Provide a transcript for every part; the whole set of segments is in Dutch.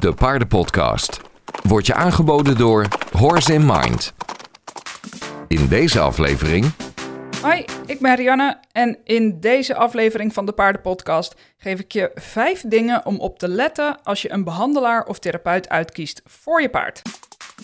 De Paardenpodcast. Wordt je aangeboden door Horse in Mind. In deze aflevering Hoi, ik ben Rianne en in deze aflevering van de Paardenpodcast geef ik je vijf dingen om op te letten als je een behandelaar of therapeut uitkiest voor je paard.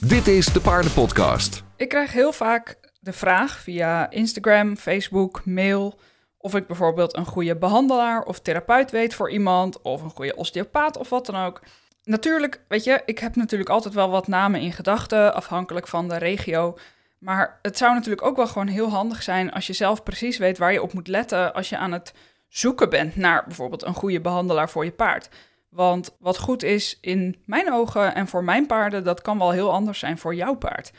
Dit is de Paardenpodcast. Ik krijg heel vaak de vraag via Instagram, Facebook, mail of ik bijvoorbeeld een goede behandelaar of therapeut weet voor iemand of een goede osteopaat of wat dan ook. Natuurlijk, weet je, ik heb natuurlijk altijd wel wat namen in gedachten, afhankelijk van de regio. Maar het zou natuurlijk ook wel gewoon heel handig zijn als je zelf precies weet waar je op moet letten als je aan het zoeken bent naar bijvoorbeeld een goede behandelaar voor je paard. Want wat goed is in mijn ogen en voor mijn paarden, dat kan wel heel anders zijn voor jouw paard.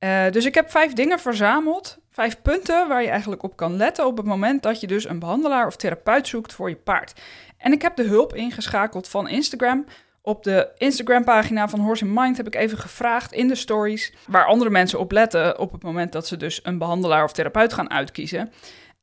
Uh, dus ik heb vijf dingen verzameld, vijf punten waar je eigenlijk op kan letten op het moment dat je dus een behandelaar of therapeut zoekt voor je paard. En ik heb de hulp ingeschakeld van Instagram. Op de Instagram-pagina van Horse in Mind heb ik even gevraagd in de stories waar andere mensen op letten op het moment dat ze dus een behandelaar of therapeut gaan uitkiezen.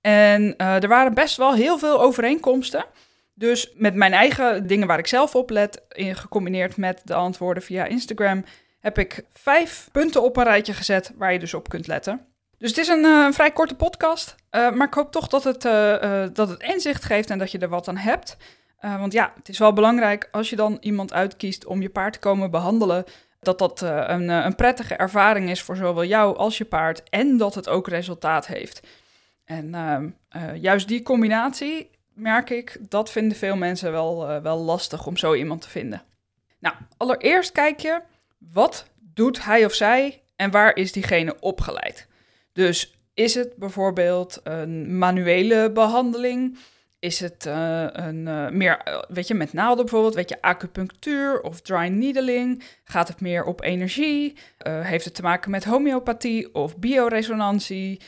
En uh, er waren best wel heel veel overeenkomsten. Dus met mijn eigen dingen waar ik zelf op let, in, gecombineerd met de antwoorden via Instagram, heb ik vijf punten op een rijtje gezet waar je dus op kunt letten. Dus het is een uh, vrij korte podcast, uh, maar ik hoop toch dat het, dat het inzicht geeft en dat je er wat aan hebt. Want ja, het is wel belangrijk als je dan iemand uitkiest om je paard te komen behandelen, dat dat een, een prettige ervaring is voor zowel jou als je paard en dat het ook resultaat heeft. En juist die combinatie merk ik, dat vinden veel mensen wel, wel lastig om zo iemand te vinden. Nou, allereerst kijk je wat doet hij of zij en waar is diegene opgeleid? Dus is het bijvoorbeeld een manuele behandeling? Is het uh, een uh, meer, uh, weet je, met naalden bijvoorbeeld, weet je, acupunctuur of dry needling? Gaat het meer op energie? heeft het te maken met homeopathie of bioresonantie?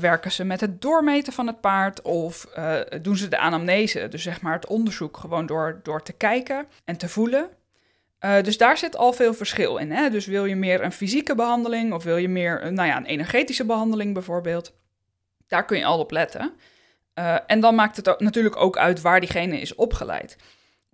werken ze met het doormeten van het paard of doen ze de anamnese, dus zeg maar het onderzoek, gewoon door, door te kijken en te voelen? Dus daar zit al veel verschil in. Hè? Dus wil je meer een fysieke behandeling of wil je meer nou ja, een energetische behandeling bijvoorbeeld? Daar kun je al op letten. Uh, en dan maakt het natuurlijk ook uit waar diegene is opgeleid.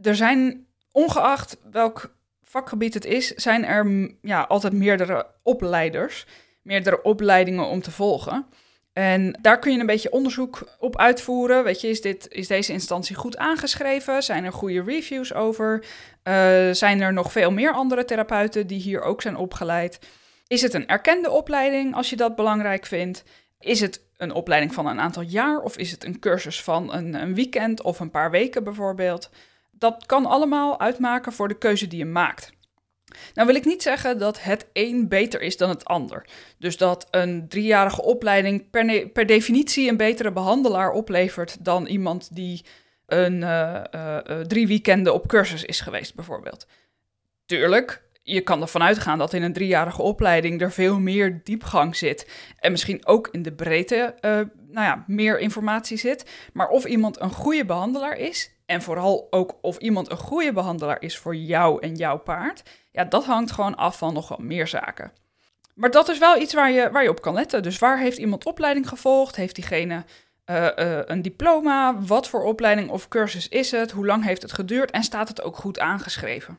Er zijn, ongeacht welk vakgebied het is, zijn er ja, altijd meerdere opleiders, meerdere opleidingen om te volgen. En daar kun je een beetje onderzoek op uitvoeren. Weet je, is, dit, is deze instantie goed aangeschreven? Zijn er goede reviews over? Uh, zijn er nog veel meer andere therapeuten die hier ook zijn opgeleid? Is het een erkende opleiding als je dat belangrijk vindt? Is het een opleiding van een aantal jaar of is het een cursus van een, een weekend of een paar weken bijvoorbeeld? Dat kan allemaal uitmaken voor de keuze die je maakt. Nou wil ik niet zeggen dat het een beter is dan het ander. Dus dat een driejarige opleiding per, per definitie een betere behandelaar oplevert dan iemand die een uh, drie weekenden op cursus is geweest, bijvoorbeeld. Tuurlijk, je kan ervan uitgaan dat in een driejarige opleiding er veel meer diepgang zit. En misschien ook in de breedte uh, nou ja, meer informatie zit. Maar of iemand een goede behandelaar is, en vooral ook of iemand een goede behandelaar is voor jou en jouw paard, ja, dat hangt gewoon af van nogal meer zaken. Maar dat is wel iets waar je, waar je op kan letten. Dus waar heeft iemand opleiding gevolgd? Heeft diegene uh, uh, een diploma? Wat voor opleiding of cursus is het? Hoe lang heeft het geduurd? En staat het ook goed aangeschreven?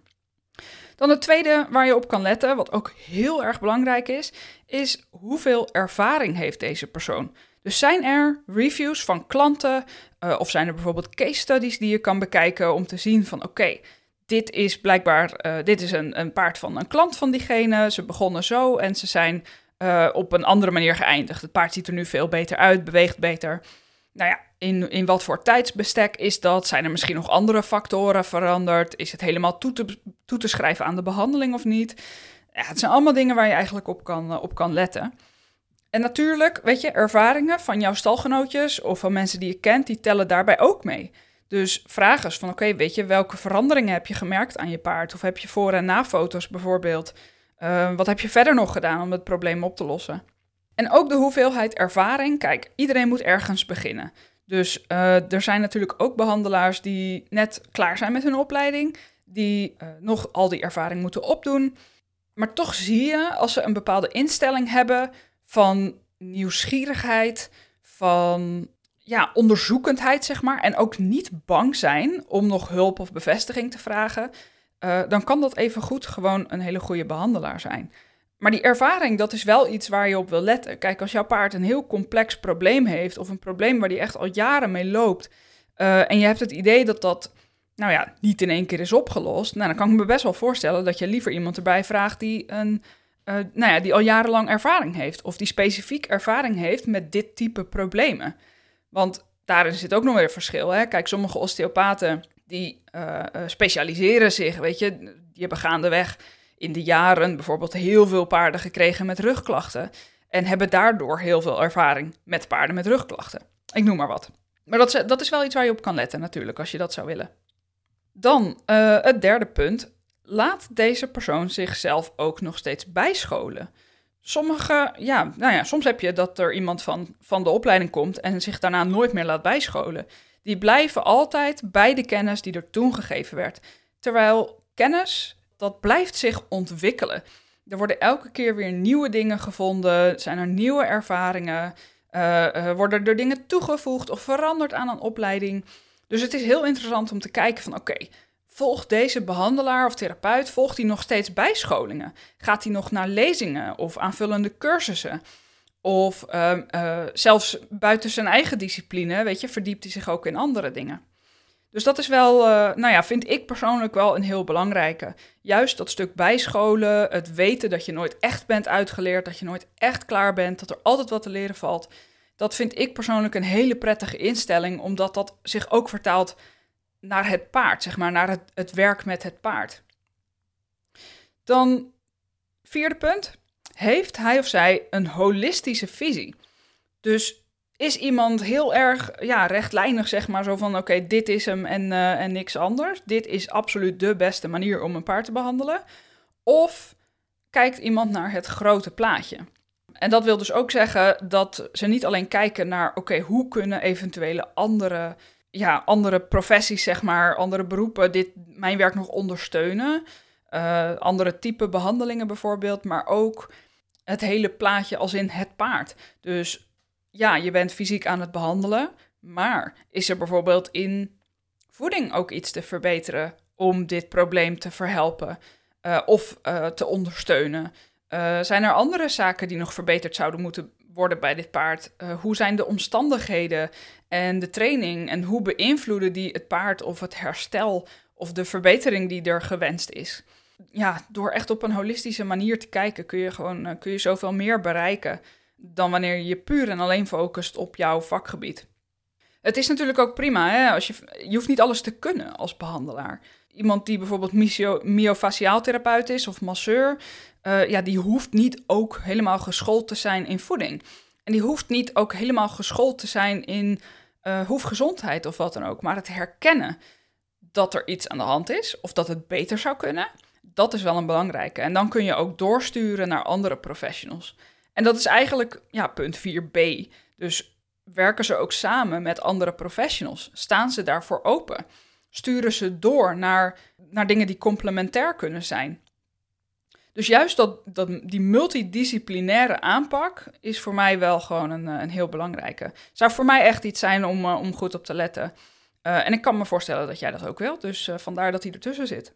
Dan het tweede waar je op kan letten, wat ook heel erg belangrijk is, is hoeveel ervaring heeft deze persoon? Dus zijn er reviews van klanten uh, of zijn er bijvoorbeeld case studies die je kan bekijken om te zien van oké, dit is blijkbaar, uh, dit is een, een, paard van een klant van diegene. Ze begonnen zo en ze zijn uh, op een andere manier geëindigd. Het paard ziet er nu veel beter uit, beweegt beter. Nou ja, in, in wat voor tijdsbestek is dat? Zijn er misschien nog andere factoren veranderd? Is het helemaal toe te, toe te schrijven aan de behandeling of niet? Ja, het zijn allemaal dingen waar je eigenlijk op kan, op kan letten. En natuurlijk, weet je, ervaringen van jouw stalgenootjes of van mensen die je kent, die tellen daarbij ook mee. Dus vraag eens van, oké, weet je, welke veranderingen heb je gemerkt aan je paard? Of heb je voor- en na-foto's bijvoorbeeld? Uh, wat heb je verder nog gedaan om het probleem op te lossen? En ook de hoeveelheid ervaring. Kijk, iedereen moet ergens beginnen. Dus uh, er zijn natuurlijk ook behandelaars die net klaar zijn met hun opleiding, die uh, nog al die ervaring moeten opdoen. Maar toch zie je, als ze een bepaalde instelling hebben van nieuwsgierigheid, van ja, onderzoekendheid, zeg maar. En ook niet bang zijn om nog hulp of bevestiging te vragen. uh, dan kan dat even goed gewoon een hele goede behandelaar zijn. Maar die ervaring, dat is wel iets waar je op wil letten. Kijk, als jouw paard een heel complex probleem heeft, of een probleem waar die echt al jaren mee loopt, uh, en je hebt het idee dat dat, nou ja, niet in één keer is opgelost, nou, dan kan ik me best wel voorstellen dat je liever iemand erbij vraagt die, een, uh, nou ja, die al jarenlang ervaring heeft, of die specifiek ervaring heeft met dit type problemen. Want daarin zit ook nog weer verschil. Hè? Kijk, sommige osteopaten die uh, specialiseren zich, weet je, die hebben gaandeweg in de jaren bijvoorbeeld heel veel paarden gekregen met rugklachten en hebben daardoor heel veel ervaring met paarden met rugklachten. Ik noem maar wat. Maar dat is, dat is wel iets waar je op kan letten natuurlijk, als je dat zou willen. Dan uh, het derde punt. Laat deze persoon zichzelf ook nog steeds bijscholen. Sommige, ja, nou ja, soms heb je dat er iemand van, van de opleiding komt en zich daarna nooit meer laat bijscholen. Die blijven altijd bij de kennis die er toen gegeven werd. Terwijl kennis, dat blijft zich ontwikkelen. Er worden elke keer weer nieuwe dingen gevonden, zijn er nieuwe ervaringen, uh, worden er dingen toegevoegd of veranderd aan een opleiding. Dus het is heel interessant om te kijken van oké, volgt deze behandelaar of therapeut, volgt hij nog steeds bijscholingen? Gaat hij nog naar lezingen of aanvullende cursussen? Of uh, zelfs buiten zijn eigen discipline, weet je, verdiept hij zich ook in andere dingen. Dus dat is wel, uh, nou ja, vind ik persoonlijk wel een heel belangrijke. Juist dat stuk bijscholen, het weten dat je nooit echt bent uitgeleerd, dat je nooit echt klaar bent, dat er altijd wat te leren valt. Dat vind ik persoonlijk een hele prettige instelling, omdat dat zich ook vertaalt naar het paard, zeg maar, naar het, het werk met het paard. Dan, vierde punt, heeft hij of zij een holistische visie? Dus is iemand heel erg ja, rechtlijnig, zeg maar, zo van oké, dit is hem en, uh, en niks anders. Dit is absoluut de beste manier om een paard te behandelen. Of kijkt iemand naar het grote plaatje? En dat wil dus ook zeggen dat ze niet alleen kijken naar oké, hoe kunnen eventuele andere, ja, andere professies, zeg maar, andere beroepen dit mijn werk nog ondersteunen. Uh, andere type behandelingen bijvoorbeeld, maar ook het hele plaatje als in het paard. Dus ja, je bent fysiek aan het behandelen, maar is er bijvoorbeeld in voeding ook iets te verbeteren om dit probleem te verhelpen uh, of uh, te ondersteunen? Uh, zijn er andere zaken die nog verbeterd zouden moeten worden bij dit paard? hoe zijn de omstandigheden en de training en hoe beïnvloeden die het paard of het herstel of de verbetering die er gewenst is? Ja, door echt op een holistische manier te kijken kun je gewoon kun je zoveel meer bereiken dan wanneer je puur en alleen focust op jouw vakgebied. Het is natuurlijk ook prima, hè? Als je, je hoeft niet alles te kunnen als behandelaar. Iemand die bijvoorbeeld myofasciaal therapeut is of masseur, uh, ja, die hoeft niet ook helemaal geschoold te zijn in voeding. En die hoeft niet ook helemaal geschoold te zijn in uh, hoefgezondheid of wat dan ook. Maar het herkennen dat er iets aan de hand is of dat het beter zou kunnen, dat is wel een belangrijke. En dan kun je ook doorsturen naar andere professionals. En dat is eigenlijk ja, punt 4b. Dus werken ze ook samen met andere professionals? Staan ze daarvoor open? Sturen ze door naar, naar dingen die complementair kunnen zijn? Dus juist dat, dat, die multidisciplinaire aanpak is voor mij wel gewoon een, een heel belangrijke. Zou voor mij echt iets zijn om, uh, om goed op te letten. Uh, en ik kan me voorstellen dat jij dat ook wilt, dus vandaar dat hij ertussen zit.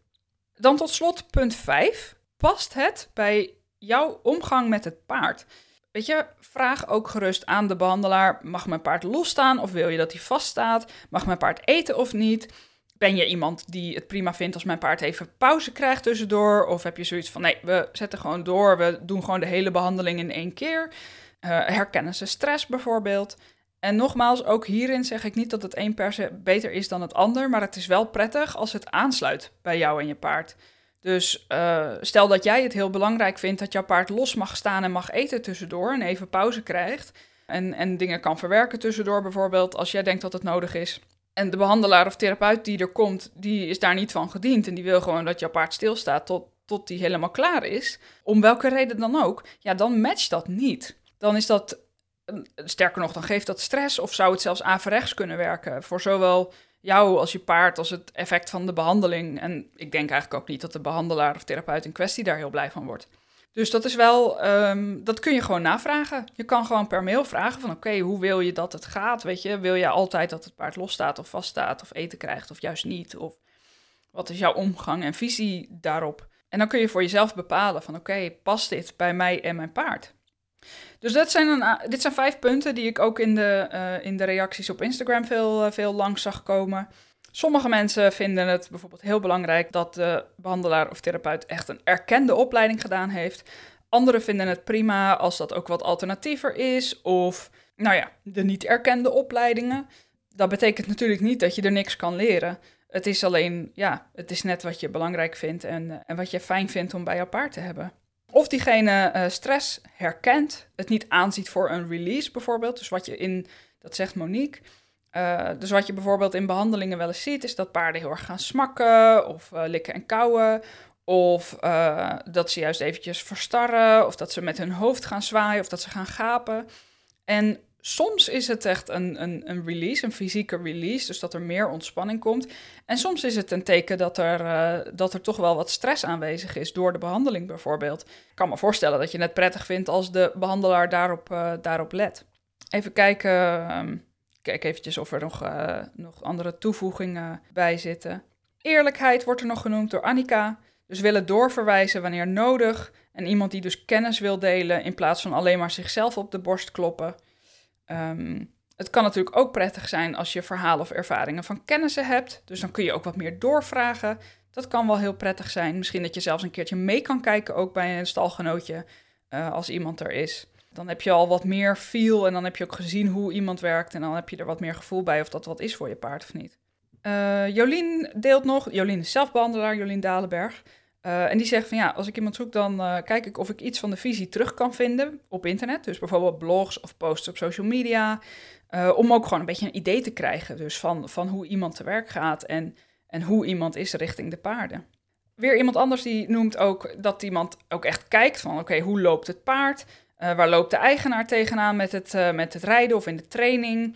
Dan tot slot punt 5. Past het bij jouw omgang met het paard. Weet je, vraag ook gerust aan de behandelaar: mag mijn paard losstaan of wil je dat hij vaststaat? Mag mijn paard eten of niet? Ben je iemand die het prima vindt als mijn paard even pauze krijgt tussendoor? Of heb je zoiets van: nee, we zetten gewoon door, we doen gewoon de hele behandeling in één keer? Uh, herkennen ze stress bijvoorbeeld? En nogmaals, ook hierin zeg ik niet dat het een per se beter is dan het ander, maar het is wel prettig als het aansluit bij jou en je paard. Dus uh, stel dat jij het heel belangrijk vindt dat jouw paard los mag staan en mag eten tussendoor en even pauze krijgt. En, en dingen kan verwerken tussendoor bijvoorbeeld als jij denkt dat het nodig is. En de behandelaar of therapeut die er komt, die is daar niet van gediend. En die wil gewoon dat jouw paard stilstaat tot, tot die helemaal klaar is. Om welke reden dan ook. Ja, dan matcht dat niet. Dan is dat, sterker nog, dan geeft dat stress of zou het zelfs averechts kunnen werken. Voor zowel jou als je paard als het effect van de behandeling. En ik denk eigenlijk ook niet dat de behandelaar of therapeut in kwestie daar heel blij van wordt. Dus dat is wel, um, dat kun je gewoon navragen. Je kan gewoon per mail vragen van oké, hoe wil je dat het gaat? Weet je, wil je altijd dat het paard losstaat of vaststaat of eten krijgt of juist niet? Of Wat is jouw omgang en visie daarop? En dan kun je voor jezelf bepalen van oké, past dit bij mij en mijn paard? Dus dat zijn een, dit zijn vijf punten die ik ook in de, uh, in de reacties op Instagram veel, uh, veel langs zag komen. Sommige mensen vinden het bijvoorbeeld heel belangrijk dat de behandelaar of therapeut echt een erkende opleiding gedaan heeft. Anderen vinden het prima als dat ook wat alternatiever is. Of, nou ja, de niet erkende opleidingen. Dat betekent natuurlijk niet dat je er niks kan leren. Het is alleen, ja, het is net wat je belangrijk vindt en, eh, en wat je fijn vindt om bij jouw paard te hebben. Of diegene uh, stress herkent, het niet aanziet voor een release bijvoorbeeld. Dus wat je in, dat zegt Monique. Uh, dus wat je bijvoorbeeld in behandelingen wel eens ziet, is dat paarden heel erg gaan smakken of uh, likken en kauwen. Of dat ze juist eventjes verstarren, of dat ze met hun hoofd gaan zwaaien, of dat ze gaan gapen. En soms is het echt een, een, een release, een fysieke release, dus dat er meer ontspanning komt. En soms is het een teken dat er, uh, dat er toch wel wat stress aanwezig is door de behandeling bijvoorbeeld. Ik kan me voorstellen dat je het prettig vindt als de behandelaar daarop, uh, daarop let. Even kijken, um, kijk eventjes of er nog, uh, nog andere toevoegingen bij zitten. Eerlijkheid wordt er nog genoemd door Annika. Dus willen doorverwijzen wanneer nodig. En iemand die dus kennis wil delen in plaats van alleen maar zichzelf op de borst kloppen. Um, het kan natuurlijk ook prettig zijn als je verhalen of ervaringen van kennissen hebt. Dus dan kun je ook wat meer doorvragen. Dat kan wel heel prettig zijn. Misschien dat je zelfs een keertje mee kan kijken, ook bij een stalgenootje, uh, als iemand er is. Dan heb je al wat meer feel en dan heb je ook gezien hoe iemand werkt. En dan heb je er wat meer gevoel bij of dat wat is voor je paard of niet. Uh, Jolien deelt nog, Jolien is zelfbehandelaar, Jolien Dalenberg. Uh, en die zegt van ja, als ik iemand zoek, dan uh, kijk ik of ik iets van de visie terug kan vinden op internet. Dus bijvoorbeeld blogs of posts op social media. Uh, om ook gewoon een beetje een idee te krijgen dus van, van hoe iemand te werk gaat en, en hoe iemand is richting de paarden. Weer iemand anders die noemt ook dat iemand ook echt kijkt van oké, hoe loopt het paard? waar loopt de eigenaar tegenaan met het, met het rijden of in de training?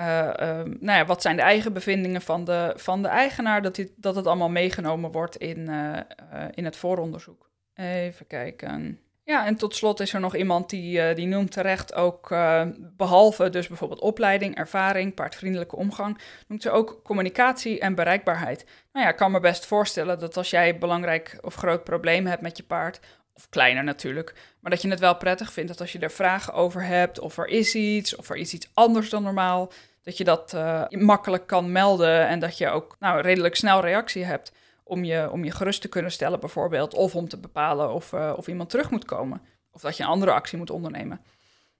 Uh, uh, nou ja, wat zijn de eigen bevindingen van de, van de eigenaar, dat, dit, dat het allemaal meegenomen wordt in, uh, in het vooronderzoek. Even kijken. Ja, en tot slot is er nog iemand die, die noemt terecht ook, behalve dus bijvoorbeeld opleiding, ervaring, paardvriendelijke omgang, noemt ze ook communicatie en bereikbaarheid. Nou ja, ik kan me best voorstellen dat als jij belangrijk of groot probleem hebt met je paard, of kleiner natuurlijk, maar dat je het wel prettig vindt dat als je er vragen over hebt, of er is iets, of er is iets anders dan normaal, dat je dat uh, makkelijk kan melden en dat je ook nou, redelijk snel reactie hebt om je, om je gerust te kunnen stellen bijvoorbeeld, of om te bepalen of, uh, of iemand terug moet komen, of dat je een andere actie moet ondernemen.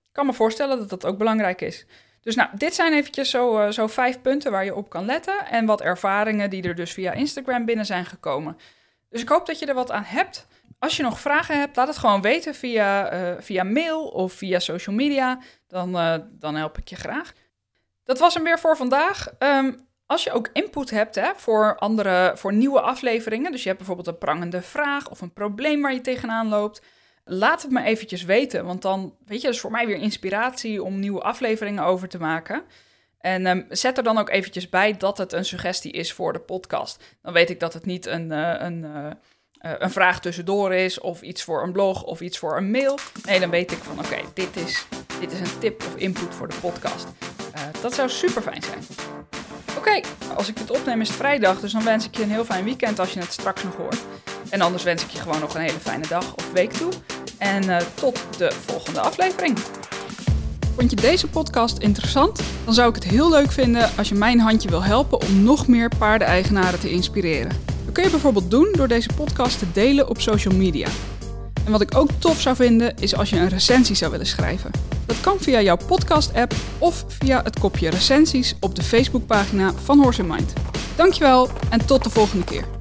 Ik kan me voorstellen dat dat ook belangrijk is. Dus nou, dit zijn eventjes zo, uh, zo vijf punten waar je op kan letten en wat ervaringen die er dus via Instagram binnen zijn gekomen. Dus ik hoop dat je er wat aan hebt. Als je nog vragen hebt, laat het gewoon weten via, via mail of via social media. Dan, dan help ik je graag. Dat was hem weer voor vandaag. Um, als je ook input hebt hè, voor, andere, voor nieuwe afleveringen, dus je hebt bijvoorbeeld een prangende vraag of een probleem waar je tegenaan loopt, laat het me eventjes weten. Want dan, weet je, dat is voor mij weer inspiratie om nieuwe afleveringen over te maken. En um, zet er dan ook eventjes bij dat het een suggestie is voor de podcast. Dan weet ik dat het niet een, uh, een, uh, een vraag tussendoor is, of iets voor een blog, of iets voor een mail. Nee, dan weet ik van oké, dit, is, dit is een tip of input voor de podcast. Uh, dat zou super fijn zijn. Oké, als ik dit opneem is het vrijdag, dus dan wens ik je een heel fijn weekend als je het straks nog hoort. En anders wens ik je gewoon nog een hele fijne dag of week toe. En uh, tot de volgende aflevering. Vond je deze podcast interessant? Dan zou ik het heel leuk vinden als je mijn handje wil helpen om nog meer paardeneigenaren te inspireren. Kun je bijvoorbeeld doen door deze podcast te delen op social media. En wat ik ook tof zou vinden is als je een recensie zou willen schrijven. Dat kan via jouw podcast-app of via het kopje recensies op de Facebookpagina van Horse Mind. Dankjewel en tot de volgende keer.